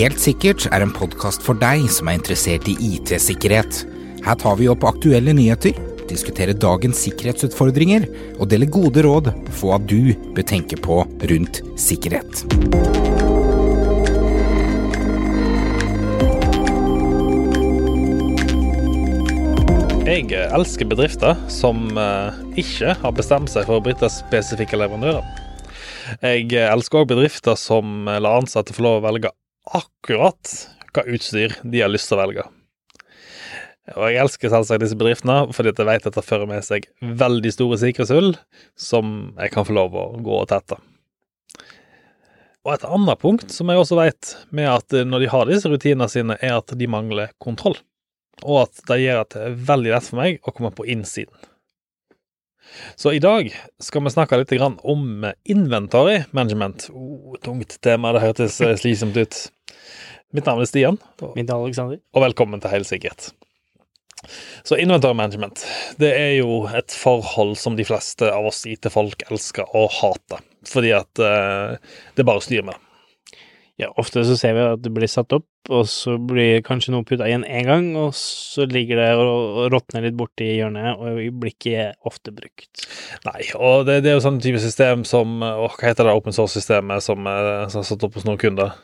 Helt sikkert er en podkast for deg som er interessert i IT-sikkerhet. Her tar vi opp aktuelle nyheter, diskuterer dagens sikkerhetsutfordringer og deler gode råd på hva du bør tenke på rundt sikkerhet. Jeg elsker bedrifter som eh, ikke har bestemt seg for å bryte spesifikke leverandører. Jeg elsker òg bedrifter som lar ansatte få lov å velge akkurat hva utstyr de har lyst til å velge. Og jeg elsker selvsagt disse bedriftene fordi jeg vet at det fører med seg veldig store sikkerhetshull som jeg kan få lov å gå og tette. Og et annet punkt som jeg også vet med at når de har disse rutinene sine, er at de mangler kontroll og at det gjør at det er veldig lett for meg å komme på innsiden. Så i dag skal vi snakke litt om inventory management. Oh, tungt tema, det hørtes slitsomt ut. Mitt navn er Stian. Mitt navn er Alexander. Og velkommen til Helt. Så inventory management, det er jo et forhold som de fleste av oss IT-folk elsker å hate. Fordi at uh, det bare styrer med det. Ja, ofte så ser vi at det blir satt opp, og så blir kanskje noe putta igjen én gang, og så ligger det og råtner litt borti hjørnet, og blir ikke ofte brukt. Nei, og det, det er jo sånn type system som Hva heter det open source-systemet som, som er satt opp hos noen kunder?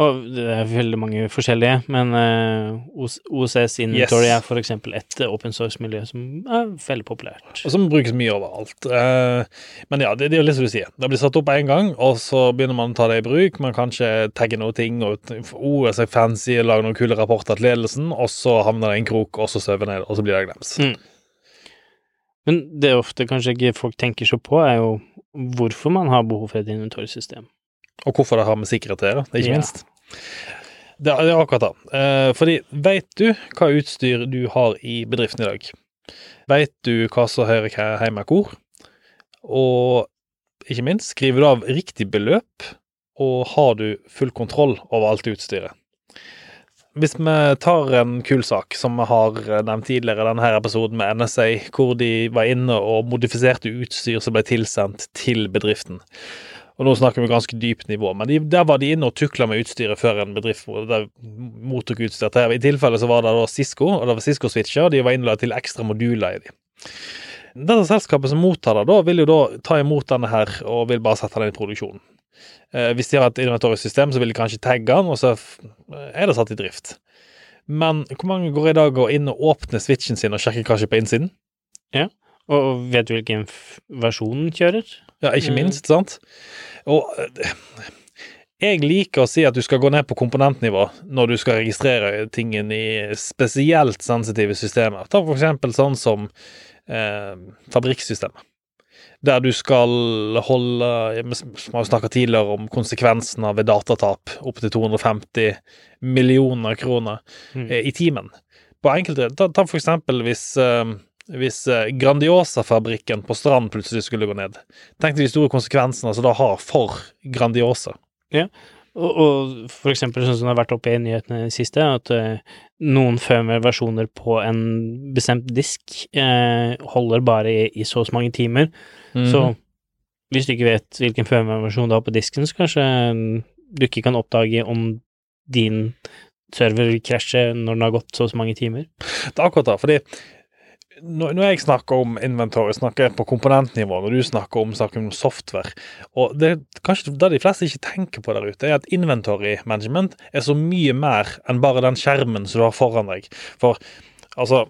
Og det er veldig mange forskjellige, men eh, OCS Inventory yes. er eksempel et open source-miljø som er veldig populært. Og som brukes mye overalt. Uh, men ja, det, det er jo litt som du sier. Det blir satt opp én gang, og så begynner man å ta det i bruk. Man kan ikke tagge noe ting, og oh, er så fancy, lage noen kule rapporter til ledelsen, og så havner det i en krok, og så sover ned, og så blir det glemt. Mm. Men det ofte kanskje ikke folk tenker så på, er jo hvorfor man har behov for et inventorsystem. Og hvorfor det har med sikkerhet å gjøre, ikke ja. minst. Det er akkurat det. Eh, fordi veit du hva utstyr du har i bedriften i dag? Veit du hva som hører hjemme hvor? Og ikke minst, skriver du av riktig beløp, og har du full kontroll over alt utstyret? Hvis vi tar en kul sak, som vi har nevnt tidligere i denne episoden med NSA, hvor de var inne og modifiserte utstyr som ble tilsendt til bedriften. Og nå snakker vi ganske dypt nivå, men de, der var de inne og tukla med utstyret før en bedrift der mottok utstyr til. I tilfelle så var det da Cisco, og det var Cisco-switcher, og de var innlagt til ekstra moduler i de. Dette selskapet som mottar det, da vil jo da ta imot denne her og vil bare sette den i produksjon. Eh, hvis de har et innovatorisk system, så vil de kanskje tagge den, og så er det satt i drift. Men hvor mange går i dag og inn og åpner switchen sin og sjekker kanskje på innsiden? Ja, og vet du hvilken versjon den kjører? Ja, ikke mm. minst, sant? Og eh, jeg liker å si at du skal gå ned på komponentnivå når du skal registrere tingen i spesielt sensitive systemer. Ta for eksempel sånn som eh, fabrikksystemet. Der du skal holde Vi har snakka tidligere om konsekvensene ved datatap opptil 250 millioner kroner mm. eh, i timen. På enkelte Ta, ta for eksempel hvis eh, hvis eh, Grandiosa-fabrikken på Strand plutselig skulle gå ned. Tenk de store konsekvensene som det har for Grandiosa. Ja, og, og for eksempel sånn som det har vært oppe i nyhetene i det siste, at uh, noen firmware-versjoner på en bestemt disk uh, holder bare i, i, så mange timer. Mm -hmm. Så hvis du ikke vet hvilken firmware-versjon du har på disken, så kanskje du ikke kan oppdage om din server vil krasje når den har gått så og så mange timer. Det er akkurat det, fordi når jeg snakker om inventory, snakker jeg på komponentnivå. Når du snakker om, snakker om software. Og det kanskje det de fleste ikke tenker på der ute, er at inventory management er så mye mer enn bare den skjermen som du har foran deg. For altså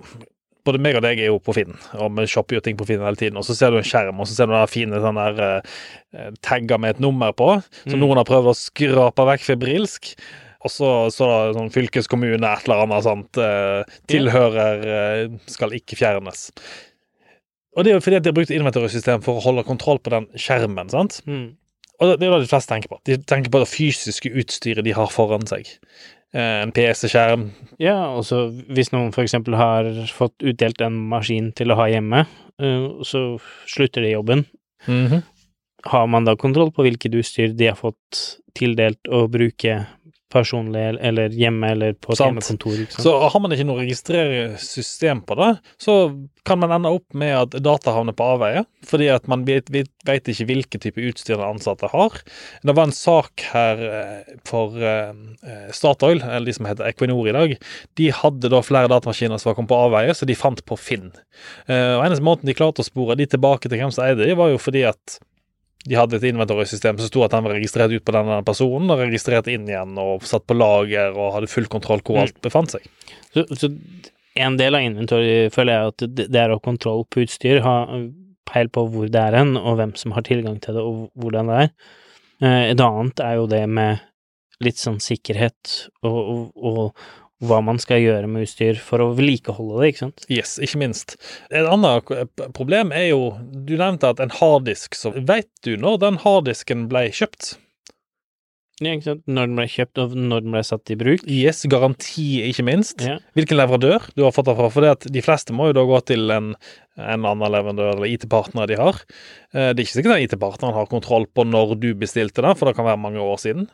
både meg og deg er jo på Finn, og vi shopper jo ting på Finn hele tiden. Og så ser du en skjerm, og så ser du den fine sånn der uh, tagger med et nummer på, som mm. noen har prøvd å skrape vekk febrilsk. Og så står det sånn fylkeskommune, et eller annet sånt. Eh, tilhører eh, skal ikke fjernes. Og det er jo fordi at de har brukt inventorsystem for å holde kontroll på den skjermen, sant? Mm. Og det er det de fleste tenker på. De tenker på det fysiske utstyret de har foran seg. Eh, en PC-skjerm. Ja, og så hvis noen eksempel har fått utdelt en maskin til å ha hjemme, så slutter de jobben. Mm -hmm. Har man da kontroll på hvilket utstyr de har fått tildelt å bruke personlig eller hjemme eller på et hjemmekontor. Så har man ikke noe registreringssystem på det, så kan man ende opp med at data havner på avveie, fordi at man vet, vet, vet ikke hvilke type utstyr den ansatte har. Det var en sak her eh, for eh, Statoil, eller de som heter Equinor i dag. De hadde da flere datamaskiner som var kommet på avveie, så de fant på Finn. Eh, og eneste måten de klarte å spore de tilbake til hvem som eide de, var jo fordi at de hadde et inventory-system som sto at den var registrert ut på denne personen, og registrert inn igjen og satt på lager og hadde full kontroll hvor Mm. alt befant seg. Så, så en del av inventory føler jeg at det, det er å ha kontroll på utstyr, ha peil på hvor det er hen, og hvem som har tilgang til det, og hvordan det er. Eh, Et annet er jo det med litt sånn sikkerhet og, og, og hva man skal gjøre med utstyr for å vedlikeholde det, ikke sant. Yes, ikke minst. Et annet problem er jo Du nevnte at en harddisk så Vet du når den harddisken ble kjøpt? Ja, ikke sant? Når den ble kjøpt, og når den ble satt i bruk. Yes, garanti, ikke minst. Ja. Hvilken leverandør du har fått den fra. For det at de fleste må jo da gå til en, en annen leverandør eller IT-partner de har. Eh, Det er ikke sikkert at IT-partneren har kontroll på når du bestilte den, for det kan være mange år siden.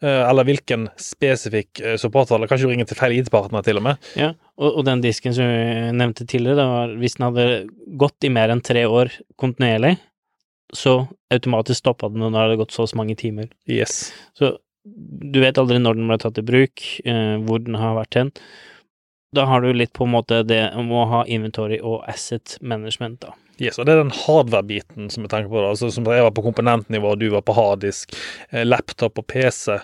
Eh, Eller hvilken spesifikk supporter, support, eller kanskje du ringer til feil IT-partner til og med. Ja, og, og den disken som vi nevnte tidligere, det var hvis den hadde gått i mer enn tre år kontinuerlig, så automatisk stoppa den når det hadde gått så mange timer. Yes. Så du vet aldri når den ble tatt i bruk, eh, hvor den har vært hen. Da har du litt på en måte det om å ha inventory og asset management, da. Yes, og Det er den hardware-biten som jeg tenker på. da, altså Som jeg var på komponentnivå, du var på harddisk, eh, laptop og PC,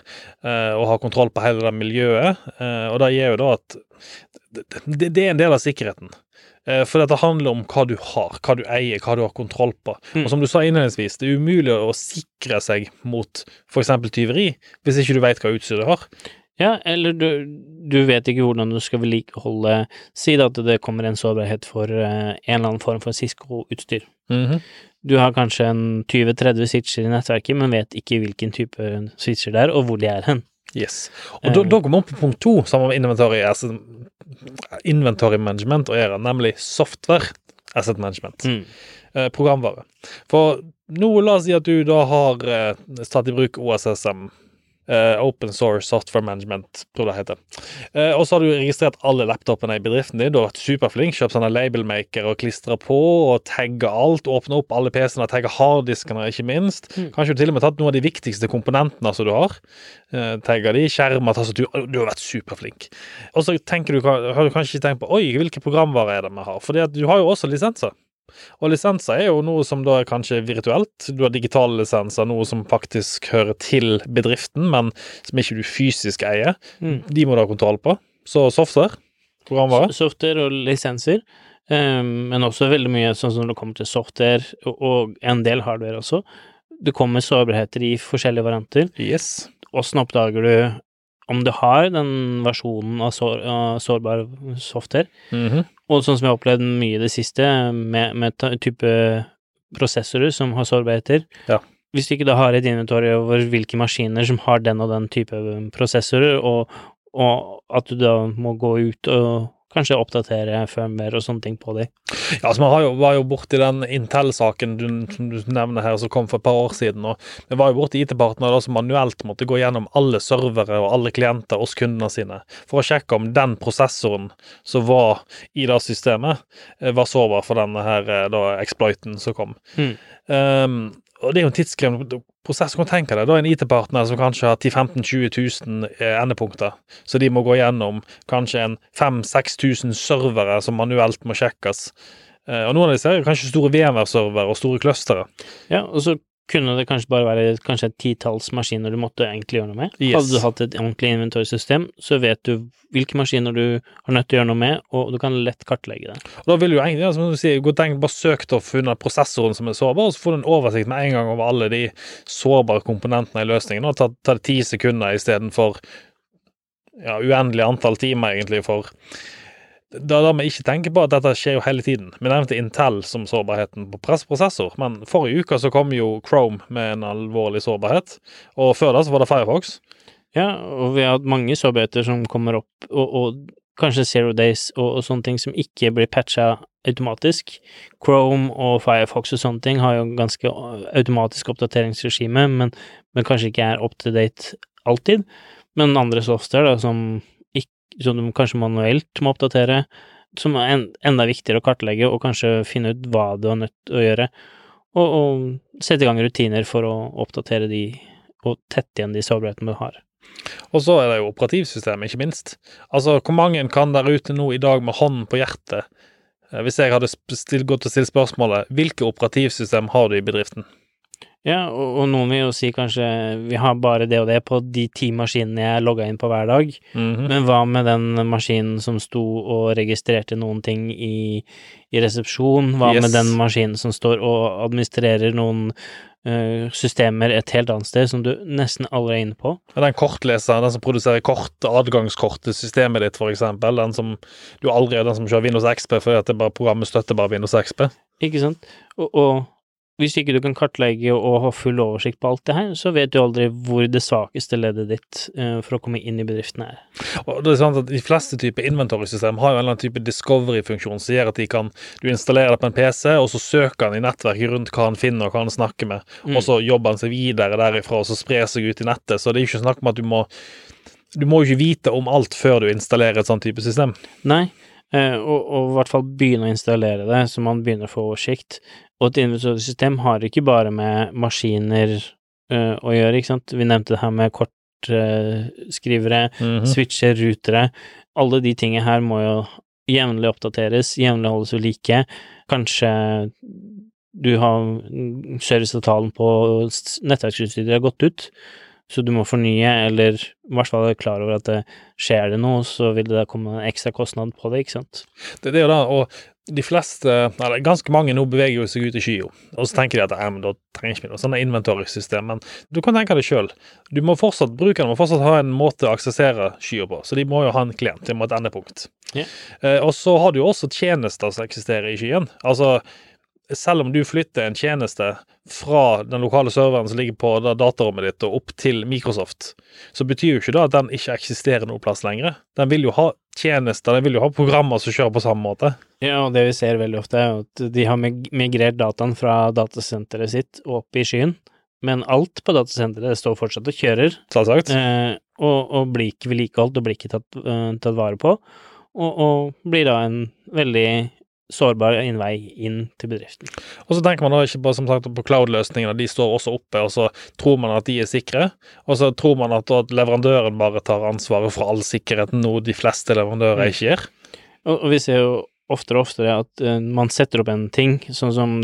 eh, og har kontroll på hele det miljøet. Eh, og det gjør jo da at det, er en del av sikkerheten. For dette handler om hva du har, hva du eier, hva du har kontroll på. Mm. Og som du sa innledningsvis, det er umulig å sikre seg mot f.eks. tyveri hvis ikke du vet hva utstyret har. Ja, eller du, du vet ikke hvordan du skal vedlikeholde Si da at det kommer en sårbarhet for eh, en eller annen form for Cisco-utstyr. Mhm. Du har kanskje en 20-30 switcher i nettverket, men vet ikke hvilken type switcher det er, og hvor de er hen. Yes. Og da, Eh. da går vi på punkt to, sammen med inventory, altså, inventory management og ERA, nemlig software asset management. Mm. Eh, programvare. For nå, la oss si at du da har eh, tatt i bruk OSSM. Eh, Open Source Software Management, tror jeg det heter. Uh, og så har du registrert alle laptopene i bedriften din. Du har vært superflink, kjøpt sånne labelmaker og klistra på og tagga alt. Åpna opp alle PC-ene, tagga harddiskene, ikke minst. Mm. Kanskje du til og med tatt noen av de viktigste komponentene som du har. Uh, tagga de, skjermer, tastatur. Du har vært superflink. Og så tenker du, har du kanskje ikke tenkt på Oi, hvilke programvarer er det vi har? For du har jo også lisenser. Og lisenser er jo noe som da er kanskje virtuelt. Du har digitale lisenser, noe som faktisk hører til bedriften, men som ikke du fysisk eier. Mm. De må du ha kontroll på. Så software, programvare. Software og lisenser, Um, men også veldig mye sånn som når det kommer til software, og, og en del hardware også. Det kommer sårbarheter i forskjellige varianter. Yes. Åssen oppdager du om du har den versjonen av, sår, av sårbar software? Mhm. Og sånn som jeg har opplevd mye i det siste, med, med type prosessorer som har sårbarheter. Ja. Hvis du ikke da har et inventory over hvilke maskiner som har den og den type prosessorer, og, og at du da må gå ut og kanskje oppdatere firmware og sånne ting på dem. Ja, altså, Vi jo, var jo borti den Intel-saken du, du nevner her, som kom for et par år siden. og Vi var jo borti IT-partnere som manuelt måtte gå gjennom alle servere og alle klienter hos kundene sine for å sjekke om den prosessoren som var i det systemet, eh, var sårbar for denne her eh, da, exploiten som kom. Mm. Um, og det er jo en tidskrevende prosess. Kan du tenke deg, da er en IT-partner som kanskje har 10 15 20 000 eh, endepunkter, så de må gå gjennom kanskje en 5000-6000 servere som manuelt må sjekkes. Eh, og noen av disse er kanskje store VMware-servere og store clustere. Ja, og så kunne det kanskje bare være kanskje et titalls maskiner du måtte egentlig gjøre noe med. Yes. Hadde du hatt et ordentlig inventorsystem, så vet du hvilke maskiner du har nødt til å gjøre noe med, og du kan lett kartlegge det. Og da vil du egentlig, som du sier, gå tenk, bare søk til å finne prosessoren som er sårbar, og så får du en oversikt med en gang over alle de sårbare komponentene i løsningen, og ta, ta det ti sekunder istedenfor ja, uendelig antall timer, egentlig, for da da vi ikke tenker på at dette skjer jo hele tiden. Vi nevnte Intel som sårbarheten på pressprosessor, men forrige uke så kom jo Chrome med en alvorlig sårbarhet, og før da så var det Firefox. Ja, og vi har hatt mange sårbarheter som kommer opp, og, og kanskje Zero Days og, og sånne ting som ikke blir patcha automatisk. Chrome og Firefox og sånne ting har jo ganske automatisk oppdateringsregime, men, men kanskje ikke er up to date alltid. Men andre software, da, som, som kanskje manuelt må oppdatere, som er en, enda viktigere å kartlegge, og kanskje finne ut hva du er nødt til å gjøre, og, og sette i gang rutiner for å oppdatere de, og tette igjen de sårbarhetene du har. Og så er det jo operativsystemet, ikke minst. Altså, hvor mange kan der ute nå i dag med hånden på hjertet, eh, hvis jeg hadde still, gått og stilt spørsmålet hvilke operativsystem har du i bedriften? Ja, og, og noen vil jo si kanskje vi har bare det og det på de ti maskinene jeg logga inn på hver dag, Mhm. men hva med den maskinen som sto og registrerte noen ting i, i resepsjon? Hva Yes. med den maskinen som står og administrerer noen eh, systemer et helt annet sted, som du nesten aldri er inne på? Ja, Den kortleseren, den som produserer kort, adgangskort til systemet ditt, for eksempel, den som du aldri er den som kjører Windows XP fordi at det bare programmet støtter bare Windows XP. Ikke sant? Og, og hvis ikke du kan kartlegge og ha full oversikt på alt det her, så vet du aldri hvor det svakeste leddet ditt eh, for å komme inn i bedriften er. Og det er sant at De fleste typer inventory-system har jo en eller annen type discovery-funksjon som gjør at de kan du installerer det på en PC, og så søker han i nettverket rundt hva han finner og hva han snakker med, Mm. og så jobber han seg videre derifra og så sprer seg ut i nettet. Så det er jo ikke snakk om at du må Du må jo ikke vite om alt før du installerer et sånt type system. Nei, og, og i hvert fall begynne å installere det, så man begynner å få oversikt. Og et inventory-system har ikke bare med maskiner eh, å gjøre, ikke sant. Vi nevnte det her med kortskrivere, Mhm. switcher, rutere. Alle de tingene her må jo jevnlig oppdateres, jevnlig holdes ved like. Kanskje du har serviceavtalen på nettverksutstyret har gått ut, så du må fornye, eller i hvert fall være klar over at det skjer det noe, så vil det da komme en ekstra kostnad på det, ikke sant. Det, det er jo det, og de fleste, eller ganske mange nå beveger jo seg ut i skya, og så tenker de at ja, men da trenger ikke vi noe sånt inventory-system, men du kan tenke deg sjøl. Du må fortsatt, brukerne må fortsatt ha en måte å aksessere skya på, så de må jo ha en klient, de må ha et endepunkt. Ja. Eh, og så har du jo også tjenester som eksisterer i skyen. Altså, selv om du flytter en tjeneste fra den lokale serveren som ligger på da datarommet ditt og opp til Microsoft, så betyr jo ikke det at den ikke eksisterer noe plass lenger. Den vil jo ha tjenester, den vil jo ha programmer som kjører på samme måte. Ja, og det vi ser veldig ofte, er at de har migrert dataen fra datasenteret sitt og opp i skyen, men alt på datasenteret står fortsatt og kjører, Selvsagt. eh, og, og blir ikke vedlikeholdt og blir ikke tatt, uh, tatt vare på, og, og blir da en veldig sårbar innvei inn til bedriften. Og så tenker man da ikke på, som sagt, på cloud-løsningene, de står også oppe, og så tror man at de er sikre, og så tror man at, at leverandøren bare tar ansvaret for all sikkerheten, noe de fleste leverandører Mm. ikke gjør. Og, og vi ser jo oftere og oftere at uh, man setter opp en ting, sånn som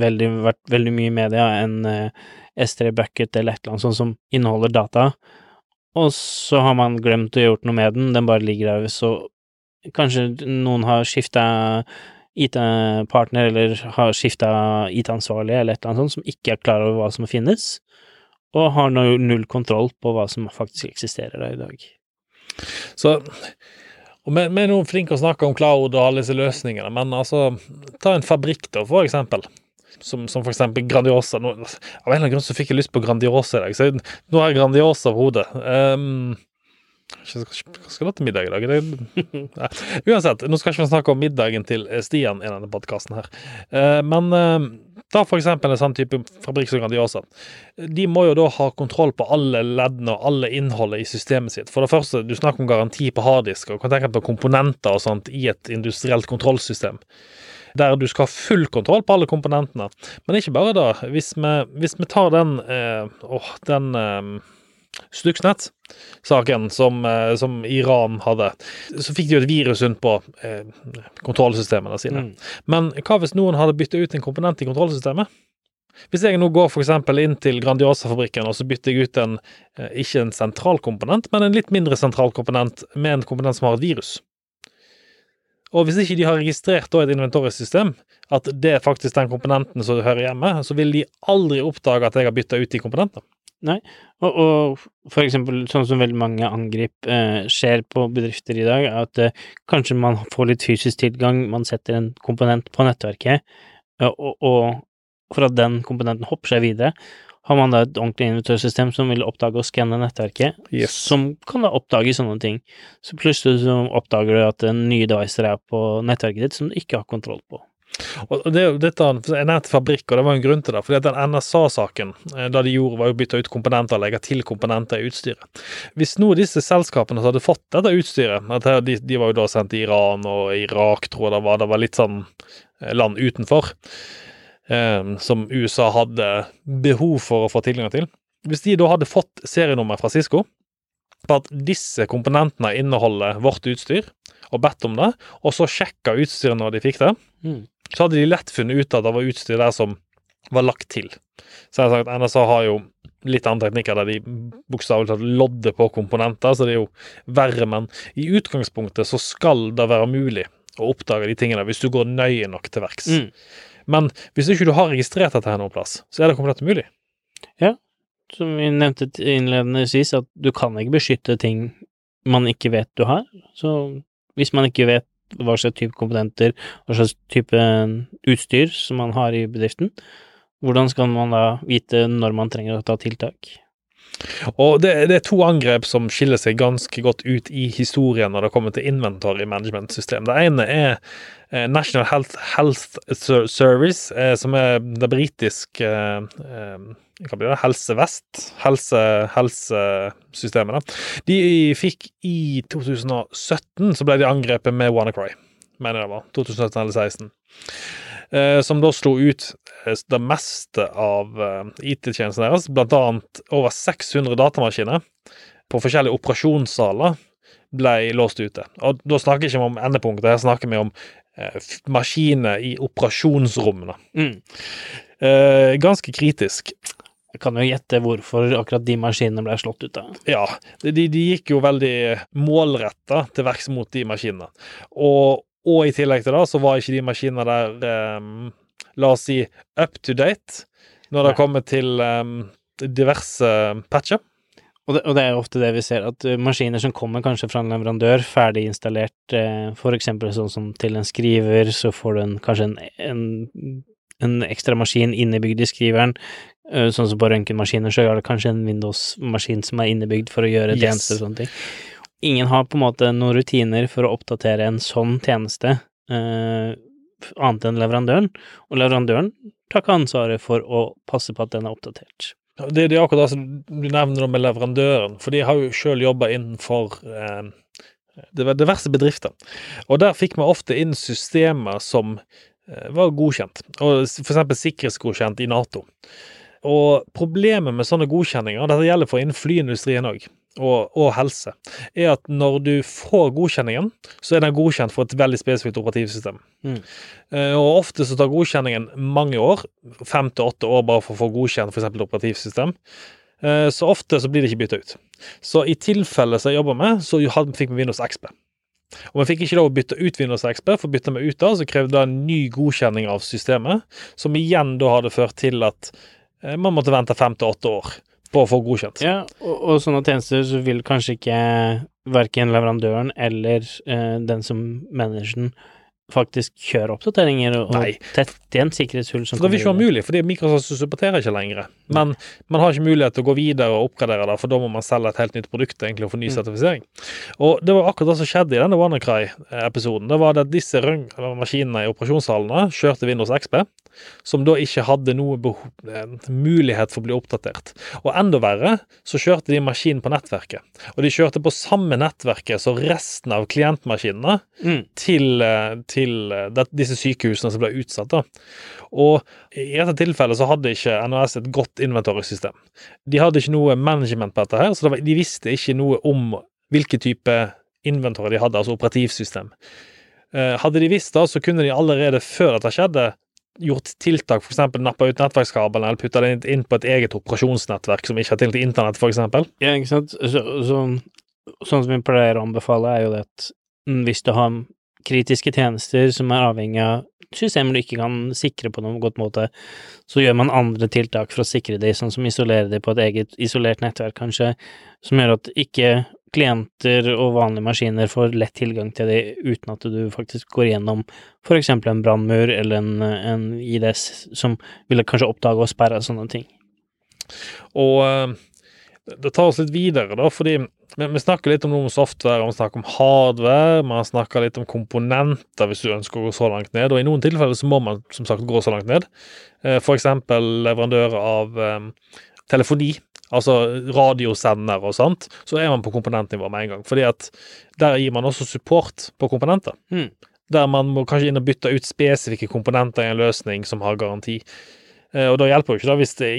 veldig, vært veldig mye i media, en uh, S3 bucket eller et eller annet sånt som inneholder data, og så har man glemt å gjøre noe med den, den bare ligger der, så kanskje noen har skifta IT-partner eller har skifta IT-ansvarlig eller et eller annet sånt som ikke er klar over hva som finnes, og har null kontroll på hva som faktisk eksisterer der i dag. Så vi er nå flinke å snakke om cloud og alle disse løsningene, men altså, ta en fabrikk da, for eksempel. Som, som for eksempel Grandiosa. Nå, av en eller annen grunn så fikk jeg lyst på Grandiosa i dag, så nå har jeg Grandiosa på hodet. Um, hva skal, du ha til middag i dag? Nei. Uansett, nå skal ikke vi snakke om middagen til eh, Stian i denne podkasten her. Eh, men eh, ta for eksempel en sånn type fabrikk som Grandiosa. De må jo da ha kontroll på alle leddene og alle innholdet i systemet sitt. For det første, du snakker om garanti på harddisk, og kan tenke på komponenter og sånt i et industrielt kontrollsystem. Der du skal ha full kontroll på alle komponentene. Men ikke bare da. Hvis vi, hvis vi tar den eh, åh, den eh, Stuxnet-saken som, eh, som Iran hadde, så fikk de jo et virus rundt på eh, kontrollsystemene sine. Mm. Men hva hvis noen hadde bytta ut en komponent i kontrollsystemet? Hvis jeg nå går f.eks. inn til Grandiosa-fabrikken og så bytter jeg ut en eh, ikke en sentral komponent, men en litt mindre sentral komponent med en komponent som har et virus. Og hvis ikke de har registrert da et inventorisystem, at det er faktisk den komponenten som hører hjemme, så vil de aldri oppdage at jeg har bytta ut de komponentene. Og, og for eksempel sånn som veldig mange angrip eh, skjer på bedrifter i dag, er at eh, kanskje man får litt fysisk tilgang, man setter en komponent på nettverket, eh, og, og for at den komponenten hopper seg videre, har man da et ordentlig invitørsystem som vil oppdage og skanne nettverket, Yes. som kan da oppdage sånne ting. Så plutselig så oppdager du at en nye devices er på nettverket ditt som du ikke har kontroll på. Og det, dette, Jeg nevnte fabrikk, og det var en grunn til det. fordi at Den NSA-saken eh, da de gjorde, var å bytte ut komponenter og legge til komponenter i utstyret. Hvis nå disse selskapene hadde fått dette utstyret at de, de var jo da sendt til Iran og Irak, tror jeg det var. Det var litt sånn eh, land utenfor eh, som USA hadde behov for å få tilgang til. Hvis de da hadde fått serienummer fra Cisco på at disse komponentene inneholder vårt utstyr, og bedt om det, og så sjekka utstyret når de fikk det, Mm. Så hadde de lett funnet ut at det var utstyr der som var lagt til. Så jeg har sagt, NSA har jo litt andre teknikker der de bokstavelig talt lodder på komponenter, så det er jo verre, men i utgangspunktet så skal det være mulig å oppdage de tingene hvis du går nøye nok til verks. Mm. Men hvis ikke du har registrert dette her noen plass, så er det komplett umulig. Som vi nevnte innledningsvis, at du kan ikke beskytte ting man ikke vet du har. Så hvis man ikke vet hva slags type komponenter, hva slags type utstyr som man har i bedriften, hvordan skal man da vite når man trenger å ta tiltak? Og det, det er to angrep som skiller seg ganske godt ut i historien når det kommer til inventory management system. Det ene er eh, National Health, Health Service, eh, som er det britiske eh, eh, hva blir det? Helse Vest? Helse, helsesystemet, da. De fikk i 2017 så ble de angrepet med WannaCry, mener jeg det var. 2017 eller 2016. Eh, som da slo ut eh, det meste av eh, IT-tjenesten deres, blant annet over 600 datamaskiner på forskjellige operasjonssaler ble låst ute. Og da snakker vi ikke om endepunktet, her snakker vi om eh, maskiner i operasjonsrommene. Mm. Eh, ganske kritisk. Jeg kan jo gjette hvorfor akkurat de maskinene ble slått ut av. Ja, de, de gikk jo veldig målretta til verks mot de maskinene. Og, og i tillegg til det, så var ikke de maskinene der um, La oss si up to date når det kommer til um, diverse patcher. Og det, og det er jo ofte det vi ser, at uh, maskiner som kommer kanskje fra en leverandør, ferdig installert, for eksempel sånn som til en skriver, så får du en, kanskje en, en, en ekstra maskin innebygd i skriveren. Uh, sånn som på røntgenmaskiner, så er det kanskje en Windows-maskin som er innebygd for å gjøre Yes. tjenester og sånne ting. Ingen har på en måte noen rutiner for å oppdatere en sånn tjeneste, eh, annet enn leverandøren, og leverandøren tar ikke ansvaret for å passe på at den er oppdatert. Det, det er akkurat det som du nevner med leverandøren, for de har jo sjøl jobba innenfor eh, diverse bedrifter. Og der fikk vi ofte inn systemer som eh, var godkjent, og for eksempel sikkerhetsgodkjent i Nato. Og problemet med sånne godkjenninger, dette gjelder for innen flyindustrien òg, og, og helse, er at når du får godkjenningen, så er den godkjent for et veldig spesifikt operativsystem. Mm. Eh, og ofte så tar godkjenningen mange år, fem til åtte år bare for å få godkjent f.eks. et operativsystem. Eh, så ofte så blir det ikke bytta ut. Så i tilfellet som jeg jobber med, så fikk vi Windows XP. Og vi fikk ikke lov å bytte ut Windows XP, for bytta vi ut da, så krevde det en ny godkjenning av systemet, som igjen da hadde ført til at man måtte vente fem til åtte år på å få godkjent. Ja, og, og sånne tjenester så vil kanskje ikke verken leverandøren eller eh, den som manager den faktisk kjøre oppdateringer og, Nei. tette igjen sikkerhetshull som For det vil ikke være mulig, fordi Microsoft supporterer ikke lenger. Men man har ikke mulighet til å gå videre og oppgradere det, for da må man selge et helt nytt produkt egentlig og få ny Mm. sertifisering. Og det var akkurat det som skjedde i denne WannaCry-episoden. Det var at disse maskinene i operasjonssalene kjørte Windows XP, som da ikke hadde noe behov, mulighet for å bli oppdatert. Og enda verre, så kjørte de maskinen på nettverket. Og de kjørte på samme nettverket som resten av klientmaskinene Mm. til, eh, til eh, disse sykehusene som ble utsatt. da. Og i dette tilfellet så hadde ikke NHS et godt inventorisystem. De hadde ikke noe management på dette her, så de visste ikke noe om hvilken type inventory de hadde, altså operativsystem. Eh, Hadde de visst det, så kunne de allerede før dette skjedde, gjort tiltak, f.eks. nappa ut nettverkskabelen eller putta det inn på et eget operasjonsnettverk som ikke har tilgang til internett, f.eks. Ja, ikke sant. Så, så, sånn som vi pleier å anbefale, er jo det at mm, hvis du har kritiske tjenester som er avhengig av systemer du ikke kan sikre på noen godt måte, så gjør man andre tiltak for å sikre de, sånn som isolere de på et eget isolert nettverk, kanskje, som gjør at ikke klienter og vanlige maskiner får lett tilgang til de uten at du faktisk går gjennom for eksempel en brannmur eller en, en IDS som ville kanskje oppdage og sperre sånne ting. Og eh, det tar oss litt videre, da, fordi vi, vi snakker litt om noe om software, og vi snakker om hardware, man snakker litt om komponenter hvis du ønsker å gå så langt ned, og i noen tilfeller så må man som sagt gå så langt ned. Eh, for eksempel leverandører av um, telefoni, altså radiosender og sånt, så er man på komponentnivå med en gang. fordi at der gir man også support på komponenter. Mm. Der man må kanskje inn og bytte ut spesifikke komponenter i en løsning som har garanti. Eh, og da hjelper jo ikke da hvis det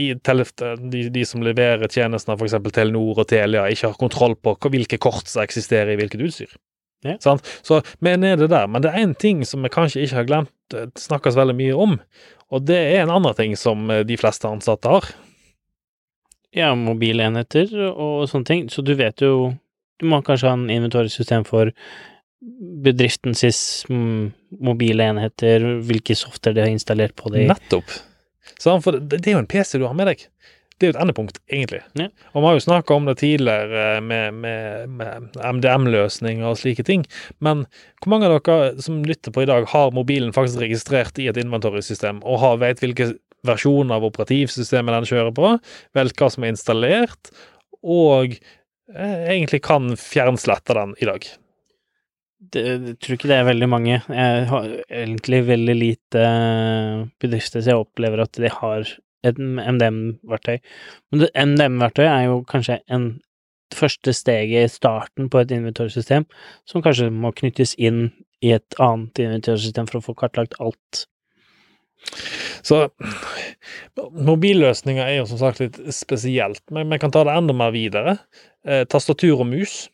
de, de som leverer tjenestene, f.eks. Telenor og Telia, ikke har kontroll på hvilke kort som eksisterer i hvilket utstyr. Ja. Sant? Så vi er nede der. Men det er én ting som vi kanskje ikke har glemt det snakkes veldig mye om, og det er en annen ting som eh, de fleste ansatte har. Ja, mobilenheter og sånne ting. Så du vet jo Du må kanskje ha en inventorisystem for bedriftens mobile enheter, hvilke software de har installert på det. Nettopp. Så for det, det er jo en PC du har med deg. Det er jo et endepunkt, egentlig. Ja. Og vi har jo snakka om det tidligere med, med, med MDM-løsninger og slike ting. Men hvor mange av dere som lytter på i dag, har mobilen faktisk registrert i et inventory-system, og har, vet hvilke versjoner av operativsystemet den kjører på, vet hva som er installert, og eh, egentlig kan fjernslette den i dag? Det, jeg tror ikke det er veldig mange. Jeg har egentlig veldig lite eh, bedrifter så jeg opplever at de har et MDM-verktøy. Men MDM-verktøy er jo kanskje en første steget i starten på et inventorsystem, som kanskje må knyttes inn i et annet inventorsystem for å få kartlagt alt. Så mobilløsninger er jo som sagt litt spesielt, men vi kan ta det enda mer videre. Eh, tastatur og mus.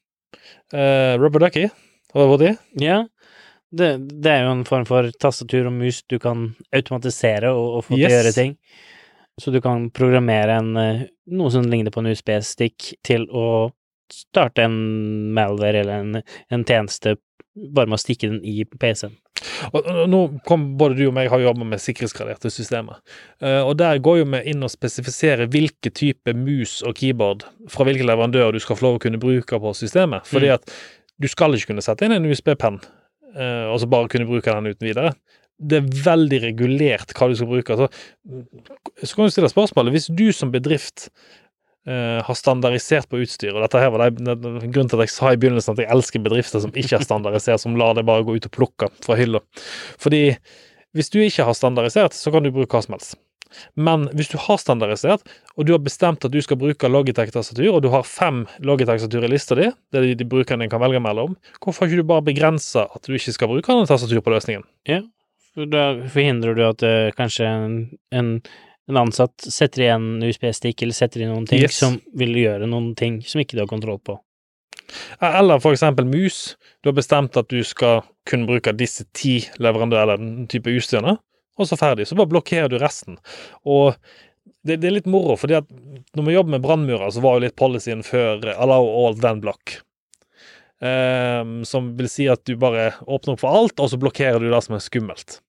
Eh, Rubber Ducky hva var det? Ja, det, det, er jo en form for tastatur og mus du kan automatisere og, og få til å gjøre ting. Så du kan programmere en, eh, noe som ligner på en USB-stikk til å starte en malware eller en, en tjeneste bare med å stikke den i PC-en. Og, nå kom både du og meg har jobba med sikkerhetsgraderte systemer. Uh, og Der går jo vi inn og spesifiserer hvilke type mus og keyboard fra hvilke leverandører du skal få lov å kunne bruke på systemet. Fordi mm. at du skal ikke kunne sette inn en USB-penn uh, og så bare kunne bruke den uten videre. Det er veldig regulert hva du skal bruke. Så, så kan du stille spørsmålet Hvis du som bedrift uh, har standardisert på utstyr, og dette her var det, grunnen til at jeg sa i begynnelsen at jeg elsker bedrifter som ikke er standardisert, som lar det bare gå ut og plukke fra hylla. Fordi hvis du ikke har standardisert, så kan du bruke hva som helst. Men hvis du har standardisert, og du har bestemt at du skal bruke Logitech-tastatur, og du har fem Logitech-tastatur i lista di, det er de, de brukerne kan velge mellom, hvorfor ikke du bare begrensa at du ikke skal bruke en tastatur på løsningen? Ja, for da forhindrer du at uh, kanskje en, en, en, ansatt setter igjen USB-stikk eller setter inn noen ting yes. som vil gjøre noen ting som ikke du har kontroll på. Eller for eksempel mus. Du har bestemt at du skal kunne bruke disse ti leverandørene, eller den type utstyrene og så ferdig. Så bare blokkerer du resten. Og det, det er litt moro, fordi at når vi jobber med brannmurer, så var jo litt policyen før allow all then block. Um, som vil si at du bare åpner opp for alt, og så blokkerer du det som er skummelt.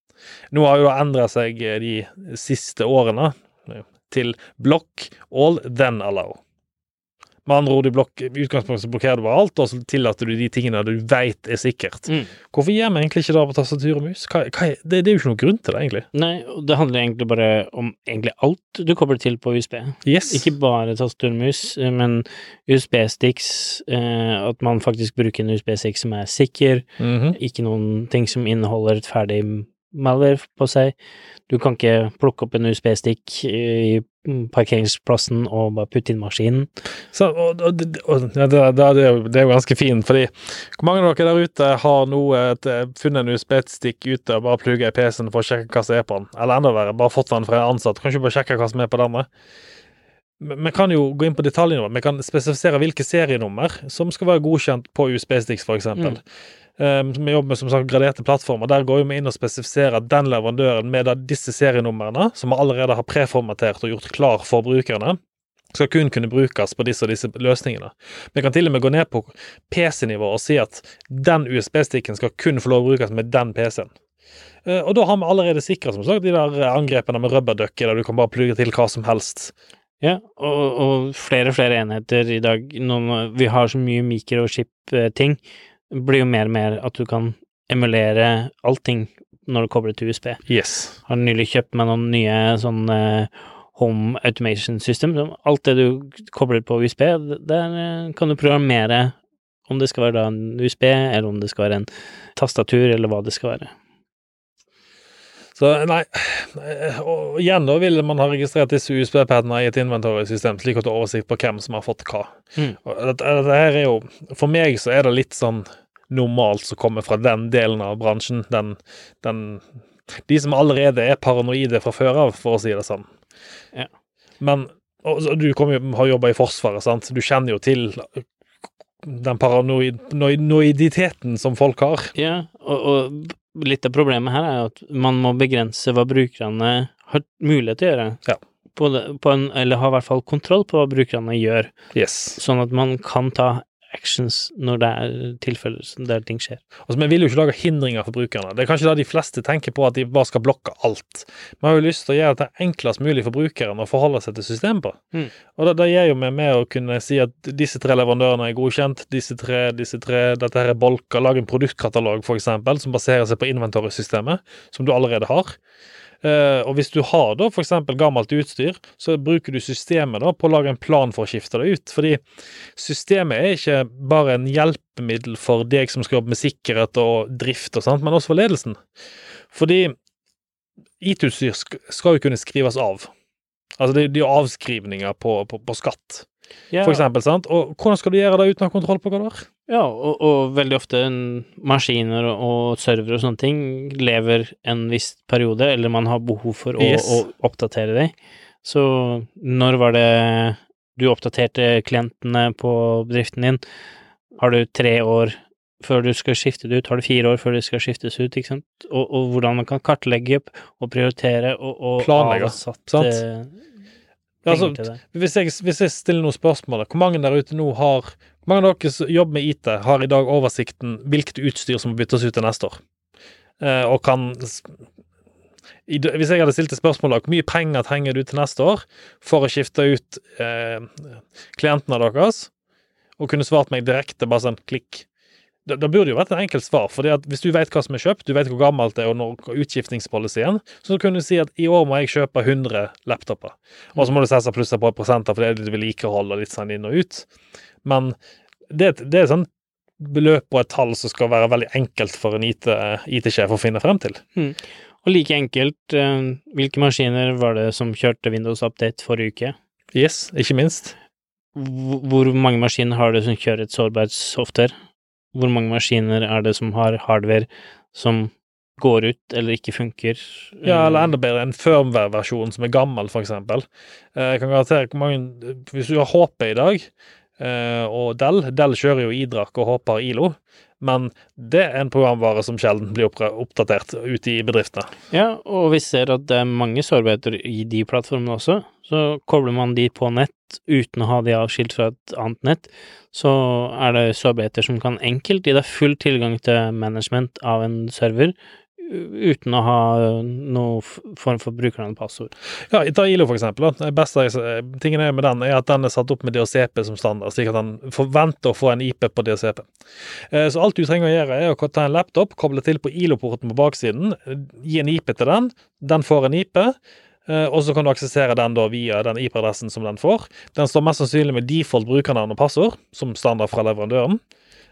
Nå har jo det endra seg de siste årene til block all then allow. Med andre ord, i utgangspunktet blokkerer du bare alt, og så tillater du de tingene du veit er sikkert. Mm. Hvorfor gjør vi egentlig ikke det på tastatur og mus? Hva, hva, det, det, er jo ikke noen grunn til det, egentlig. Nei, det handler egentlig bare om egentlig alt du kobler til på USB. Yes. Ikke bare tastatur og mus, men USB-sticks, eh, at man faktisk bruker en USB-stick som er sikker, mm -hmm. ikke noen ting som inneholder et ferdig malware på seg. Du kan ikke plukke opp en USB-stick i parkeringsplassen og bare putte inn maskinen. Så, og, og, og, ja, det, det, det, er jo ganske fint, fordi hvor mange av dere der ute har nå funnet en USB-stikk ute og bare plugga i PC-en for å sjekke hva som er på den? Eller enda verre, bare fått den fra en ansatt. Kan ikke bare sjekke hva som er på denne? Vi kan jo gå inn på detaljnummer. Vi kan spesifisere hvilke serienummer som skal være godkjent på USB-sticks, f.eks. Mm. Vi jobber med som sagt graderte plattformer. Der går vi inn og spesifiserer den leverandøren med disse serienumrene, som vi allerede har preformatert og gjort klar for brukerne, skal kun kunne brukes på disse og disse løsningene. Vi kan til og med gå ned på PC-nivå og si at den USB-stikken skal kun få lov å brukes med den PC-en. Uh, og da har vi allerede sikra de der angrepene med rubberducker, der du kan bare plugge til hva som helst. Ja, og, og flere og flere enheter i dag. Noen, vi har så mye mikrochip-ting blir jo mer og mer at du kan emulere allting når du kobler til USB. Yes. Har nylig kjøpt meg noen nye sånn home automation system. Alt det du kobler på USB, der eh, kan du programmere om det skal være da en USB, eller om det skal være en tastatur, eller hva det skal være. Så nei, og igjen da vil man ha registrert disse USB-padene i et inventory-system, slik at du har oversikt på hvem som har fått hva. Mm. Dette, dette her er jo, For meg så er det litt sånn normalt som kommer fra den delen av bransjen. Den, den De som allerede er paranoide fra før av, for å si det sånn. Ja. Men og, du jo- har jobba i Forsvaret, sant. Du kjenner jo til den paranoiditeten som folk har. Ja, og, og litt av problemet her er jo at man må begrense hva brukerne har mulighet til å gjøre. Ja. På på en, eller ha i hvert fall kontroll på hva brukerne gjør, Yes. sånn at man kan ta actions når det er tilfeller der ting skjer. Altså, Vi vil jo ikke lage hindringer for brukerne. Det er kanskje da de fleste tenker på at de bare skal blokke alt. Vi har jo lyst til å gjøre det enklest mulig for brukeren å forholde seg til systemet på. Mm. Og det, det gjør jo vi med å kunne si at disse tre leverandørene er godkjent, disse tre, disse tre, dette her er bolker, lage en produktkatalog for eksempel, som baserer seg på inventorsystemet, som du allerede har. Eh, og hvis du har da eksempel gammelt utstyr, så bruker du systemet da på å lage en plan for å skifte det ut. Fordi systemet er ikke bare en hjelpemiddel for deg som skal jobbe med sikkerhet og drift og sånt, men også for ledelsen. Fordi IT-utstyr skal jo kunne skrives av. Altså det, det er jo avskrivninger på, på, på skatt, Ja, for eksempel. sant? Og hvordan skal du gjøre det uten å ha kontroll på hva det er? ja og, og veldig ofte maskiner og, servere og sånne ting lever en viss periode, eller man har behov for å, Yes. å oppdatere dem. Så når var det du oppdaterte klientene på bedriften din? Har du tre år før du skal skifte det ut? Har du fire år før det skal skiftes ut? ikke sant? Og, og hvordan man kan kartlegge og prioritere og, og Planlegge, avsatte sant? Altså, hvis, jeg, hvis jeg stiller noen spørsmål, hvor mange der ute nå har Hvor mange av dere som jobber med IT, har i dag oversikten hvilket utstyr som må byttes ut til neste år? Eh, og kan i, Hvis jeg hadde stilt et spørsmål hvor mye penger trenger du til neste år for å skifte ut eh, klientene deres, og kunne svart meg direkte, bare sånn klikk da, det, burde jo vært en enkelt svar, fordi at hvis du vet hva som er kjøpt, du vet hvor gammelt det er og når utskiftningspolicyen, så kunne du si at i år må jeg kjøpe 100 laptoper. Og så må du sette plusser på prosenter, for det er litt vedlikehold og litt sånn inn og ut. Men det, det er sånn beløp og et tall som skal være veldig enkelt for en IT IT-sjef å finne frem til. Og like enkelt, eh, hvilke maskiner var det som kjørte Windows Update forrige uke? Yes, ikke minst. Hvor mange maskiner har det som kjører et sårbart software? Hvor mange maskiner er det som har hardware som går ut eller ikke funker? Ja, eller enda bedre, en firmware-versjon som er gammel, for eksempel. Eh, Jeg kan garantere hvor mange Hvis du har HP i dag, eh, og Dell Dell kjører jo Idrak og HP har ILO, men det er en programvare som sjelden blir oppdatert ute i bedriftene. Ja, og vi ser at det er mange sårbarheter i de plattformene også. Så kobler man de på nett uten å ha de avskilt fra et annet nett, så er det sårbarheter som kan enkelt gi deg full tilgang til management av en server uten å ha noen form for brukernavn og passord. Ja, ta ILO, for eksempel. da. Beste tingen er med den, er at den er satt opp med DHCP som standard, slik at den forventer å få en IP på DHCP. Eh, Så alt du trenger å gjøre, er å ta en laptop, koble til på ILO-porten på baksiden, gi en IP til den, den får en IP, og så kan du aksessere den da via den IP-adressen som den får. Den står mest sannsynlig med default brukernavn og passord, som standard fra leverandøren.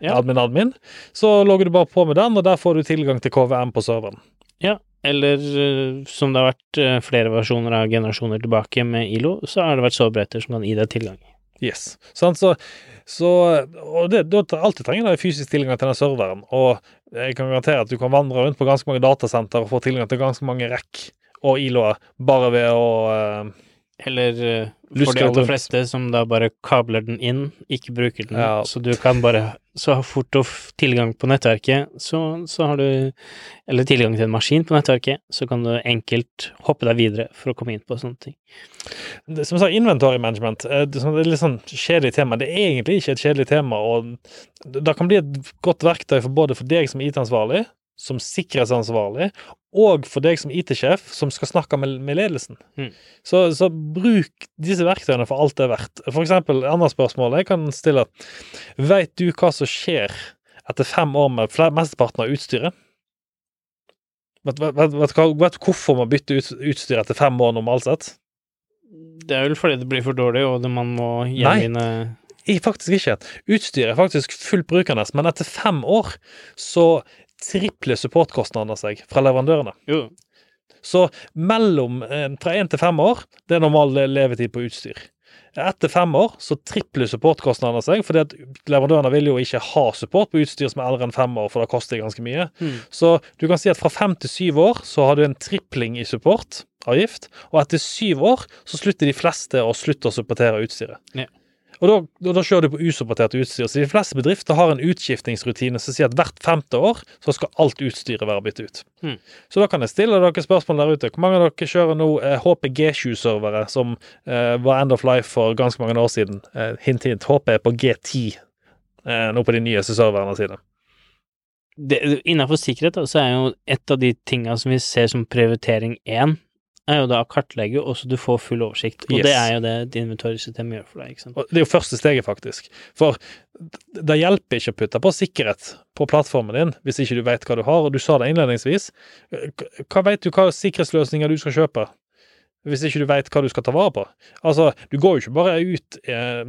Ja. Admin, admin. Så logger du bare på med den, og der får du tilgang til KVM på serveren. Ja, Eller eh, som det har vært eh, flere versjoner av generasjoner tilbake med ILO, så har det vært sovebretter som kan gi deg tilgang. Yes. Sånn, Så, så Og det, da alltid trenger du fysisk tilgang til den serveren. Og jeg kan garantere at du kan vandre rundt på ganske mange datasenter og få tilgang til ganske mange rekk og ILO-er bare ved å uh, Eller uh, for de aller fleste som da bare kabler den inn, ikke bruker den, Ja. så du kan bare Så fort du får tilgang på nettverket, så, så har du Eller tilgang til en maskin på nettverket, så kan du enkelt hoppe deg videre for å komme inn på sånne ting. det, Som jeg sa, inventory management eh, det er et det er litt sånn kjedelig tema. Det er egentlig ikke et kjedelig tema, og det kan bli et godt verktøy for både for deg som IT-ansvarlig, som sikkerhetsansvarlig, og for deg som IT-sjef, som skal snakke med, med ledelsen. Mm. Så, så bruk disse verktøyene for alt det er verdt. For eksempel, andre spørsmål jeg kan stille. Vet du hva som skjer etter fem år med mesteparten av utstyret? Vet du hvorfor man bytter ut, utstyr etter fem år normalt sett? Det er vel fordi det blir for dårlig, og man må gjenvinne Nei, faktisk ikke. Utstyret er faktisk fullt brukende, men etter fem år så tripler supportkostnadene seg fra leverandørene. Jo, Så mellom eh, fra én til fem år, det er normal levetid på utstyr. Etter fem år så tripler supportkostnadene seg, fordi at leverandørene vil jo ikke ha support på utstyr som er eldre enn fem år, for det koster ganske mye. Mm. Så du kan si at fra fem til syv år så har du en tripling i supportavgift, og etter syv år så slutter de fleste å slutte å supportere utstyret. Ja. Og da, da, da kjører du på usupportert utstyr. Så de fleste bedrifter har en utskiftingsrutine som sier at hvert femte år så skal alt utstyret være byttet ut. Mm. Så da kan jeg stille dere spørsmål der ute. Hvor mange av dere kjører nå eh, HPG7-servere, som eh, var end of life for ganske mange år siden? Eh, hint, hint. HP er på G10 eh, nå på de nyeste serverne sine. det, Innenfor sikkerhet så er jo et av de tinga som vi ser som prioritering én, er jo da å kartlegge, og så du får full oversikt. Og Yes. det er jo det din inventorsystemet gjør for deg, ikke sant. Og det er jo første steget, faktisk. For det hjelper ikke å putte på sikkerhet på plattformen din hvis ikke du vet hva du har, og du sa det innledningsvis. Hva vet du hva sikkerhetsløsninger du skal kjøpe? Hvis ikke du vet hva du skal ta vare på. Altså, du går jo ikke bare ut eh,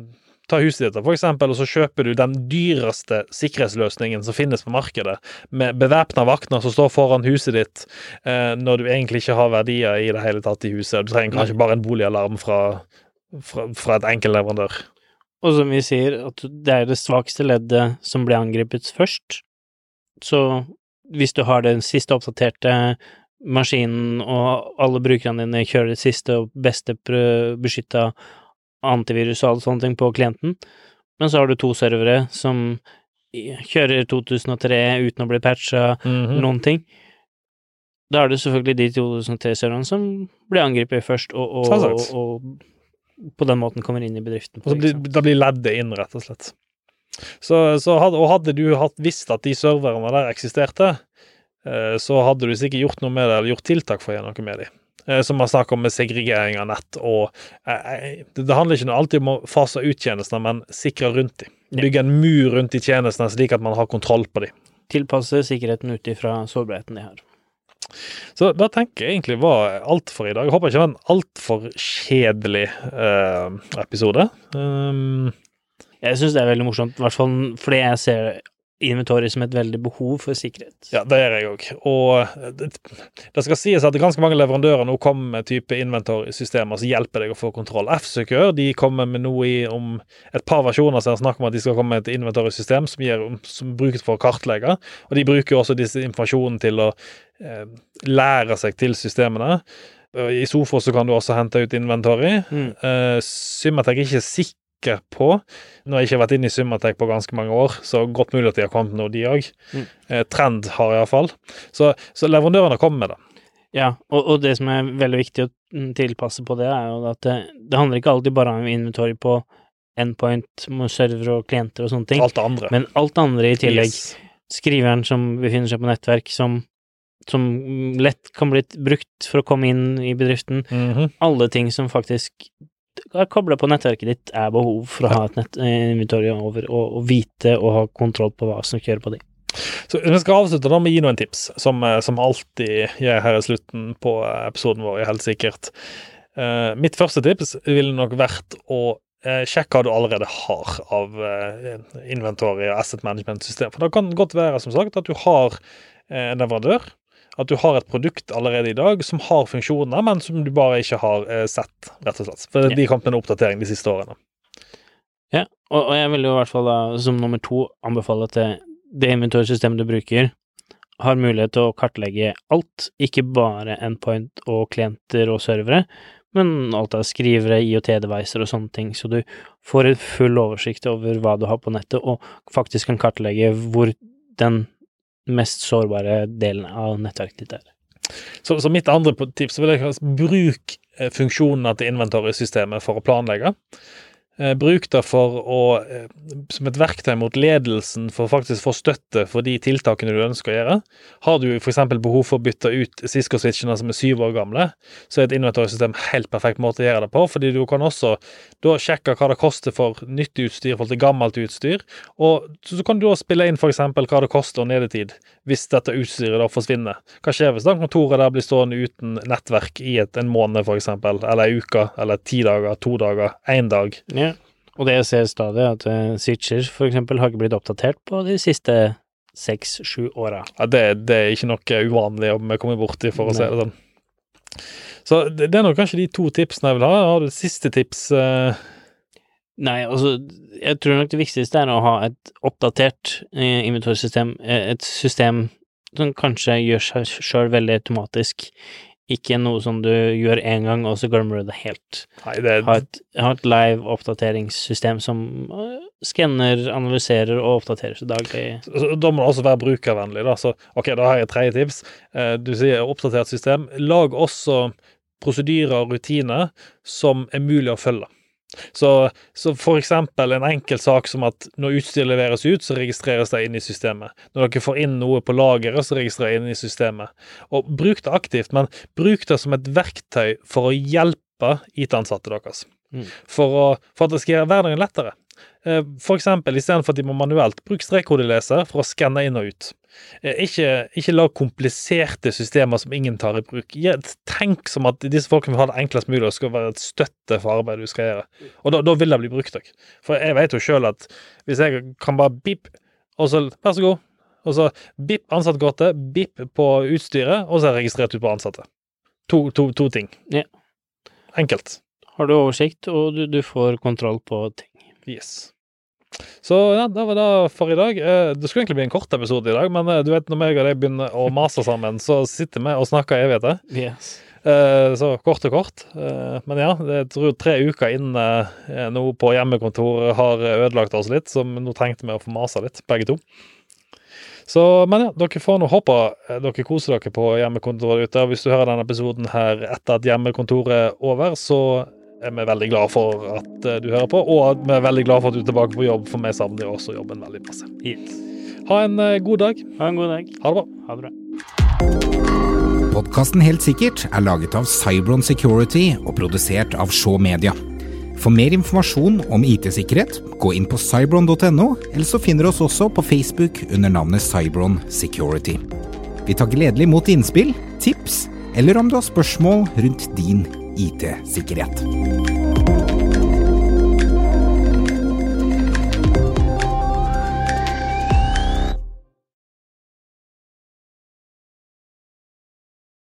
Ta huset ditt, for eksempel, og så kjøper du den dyreste sikkerhetsløsningen som finnes på markedet, med bevæpna vakter som står foran huset ditt, eh, når du egentlig ikke har verdier i det hele tatt i huset. Du trenger kanskje bare en boligalarm fra, fra, fra et enkelt leverandør. Og som vi sier, at det er det svakeste leddet som blir angrepet først. Så hvis du har den siste oppdaterte maskinen, og alle brukerne dine kjører det siste og beste beskytta antivirus og alle sånne ting på klienten, men så har du to servere som kjører 2003 uten å bli patcha, Mhm. noen ting. Da er det selvfølgelig de 2003-serverne som blir angrepet først, og, og, og, og på den måten kommer inn i bedriften. Så blir, da blir leddet inn, rett og slett. Så, så hadde, og hadde du hatt visst at de serverne der eksisterte, eh, så hadde du sikkert gjort noe med det, eller gjort tiltak for å gjøre noe med dem. Eh, Som man snakker om segregering av nett og eh, eh, Det handler ikke alltid om å fase ut tjenestene, men sikre rundt dem. Bygge en mur rundt de tjenestene slik at man har kontroll på dem. Tilpasse sikkerheten ut ifra sårbarheten de har. Så da tenker jeg egentlig var alt for i dag. Jeg håper ikke det var en altfor kjedelig eh, episode. Um, Jeg syns det er veldig morsomt, i hvert fall fordi jeg ser inventoriet som et veldig behov for sikkerhet. Ja, det gjør jeg òg. Og det, det skal sies at ganske mange leverandører nå kommer med type inventorsystemer som hjelper deg å få kontroll. F-Secure de kommer med noe i om et par versjoner som snakk om at de skal komme med et inventorysystem som, gir, som brukes for å kartlegge. Og de bruker også disse informasjonen til å eh, lære seg til systemene. I Sofos så kan du også hente ut inventory. Mm. Uh, Symatec er ikke sikker på Nå har jeg ikke vært inne i Summatek på ganske mange år, så godt mulig at de har kommet nå, de òg. Mm. Eh, trend har iallfall. Så, så leverandørene kommer med det. Ja, og, og det som er veldig viktig å mm, tilpasse på det, er jo at det, det handler ikke alltid bare om inventory på endpoint, med server og klienter og sånne ting, Alt andre. men alt andre i tillegg. Yes. Skriveren som befinner seg på nettverk, som, som lett kan bli brukt for å komme inn i bedriften. Mhm. Alle ting som faktisk kobla på nettverket ditt, er behov for å ha et nett, inventorium inventory over, og, og vite og ha kontroll på hva som kjører på de. Så Vi skal avslutte da med å gi noen tips, som, eh, som alltid gjør her i slutten på eh, episoden vår, helt sikkert. Uh, mitt første tips ville nok vært å uh, sjekke hva du allerede har av uh, inventory og asset management-system. For det kan godt være som sagt at du har eh, en leverandør, at du har et produkt allerede i dag som har funksjoner, men som du bare ikke har eh, sett, rett og slett. For Ja. de kom med en oppdatering de siste årene. Ja, og, og jeg vil jo i hvert fall da, som nummer to, anbefale at det, det inventorsystemet du bruker, har mulighet til å kartlegge alt, ikke bare endpoint og klienter og servere, men alt av skrivere, IOT-devicer og sånne ting, så du får en full oversikt over hva du har på nettet, og faktisk kan kartlegge hvor den mest sårbare delen av nettverket ditt er. Så, så mitt andre tips vil jeg bruke bruk eh, funksjonene til inventory-systemet for å planlegge. Eh, bruk det for å, eh, som et verktøy mot ledelsen for å faktisk få støtte for de tiltakene du ønsker å gjøre. Har du f.eks. behov for å bytte ut Cisco-switchene som er syv år gamle, så er et inventory-system helt perfekt måte å gjøre det på, fordi du kan også da sjekke hva det koster for nytt utstyr i forhold til gammelt utstyr, og så kan du da spille inn f.eks. hva det koster nedetid hvis dette utstyret da forsvinner. Hva skjer hvis da kontoret der blir stående uten nettverk i et, en måned f.eks., eller en uke, eller ti dager, to dager, én dag? Ja. Og det jeg ser stadig, at uh, switcher for eksempel har ikke blitt oppdatert på de siste seks-sju åra. Ja, det, det, er ikke noe uvanlig om vi kommer borti, for å si det sånn. Så det, det er nok kanskje de to tipsene jeg vil ha. Har du et siste tips? Uh... Nei, altså, jeg tror nok det viktigste er å ha et oppdatert eh, inventorsystem, et system som kanskje gjør seg sjøl veldig automatisk ikke noe som du gjør én gang, og så glemmer du det helt. Nei, det ha, et, ha et live oppdateringssystem som uh, skanner, analyserer og oppdaterer seg daglig. Da må du også være brukervennlig. Da. Så, ok, da har jeg et tredje tips. Uh, du sier oppdatert system. Lag også prosedyrer og rutiner som er mulig å følge. Så, så for eksempel en enkel sak som at når utstyr leveres ut, så registreres det inn i systemet. Når dere får inn noe på lageret, så registrerer det inn i systemet. Og bruk det aktivt, men bruk det som et verktøy for å hjelpe IT-ansatte deres. Mm. For, å, for at det skal gjøre hverdagen lettere. Eh, for eksempel, istedenfor at de må manuelt, bruk strekkodeleser for å skanne inn og ut. Eh, ikke, ikke lag kompliserte systemer som ingen tar i bruk. Tenk som at disse folkene vil ha det enklest mulig og skal være et støtte for arbeidet du skal gjøre. Og da, da vil det bli brukt òg. For jeg vet jo sjøl at hvis jeg kan bare bip, og så vær så god, og så bip ansattkortet, bip på utstyret, og så er jeg registrert ut på ansatte. To, to, to ting. Ja. Enkelt. Har du oversikt, og du, du får kontroll på ting. Yes. Så ja, det var det for i dag. Eh, det skulle egentlig bli en kort episode i dag, men eh, du vet når meg og deg begynner å mase sammen, så sitter vi og snakker evigheter. Yes. Eh, så kort og kort. Men ja, jeg tror tre uker inne nå på hjemmekontor har ødelagt oss litt, så nå trengte vi å få mase litt, begge to. Så, men ja, dere får nå håpe dere koser dere på hjemmekontoret ute. Hvis du hører denne episoden her etter at hjemmekontoret er over, så er vi veldig glad for at eh, du hører på, og vi er veldig glad for at du er tilbake på jobb, for vi savner også jobben veldig masse. Yes. Ha en eh, god dag. Ha en god dag. Ha det bra. Ha det bra. Podkasten Helt sikkert er laget av Cybron Security og produsert av Shaw Media. For mer informasjon om IT-sikkerhet, gå inn på cybron.no, eller så finner du oss også på Facebook under navnet Cybron Security. Vi tar gledelig mot innspill, tips, eller om du har spørsmål rundt din IT-sikkerhet.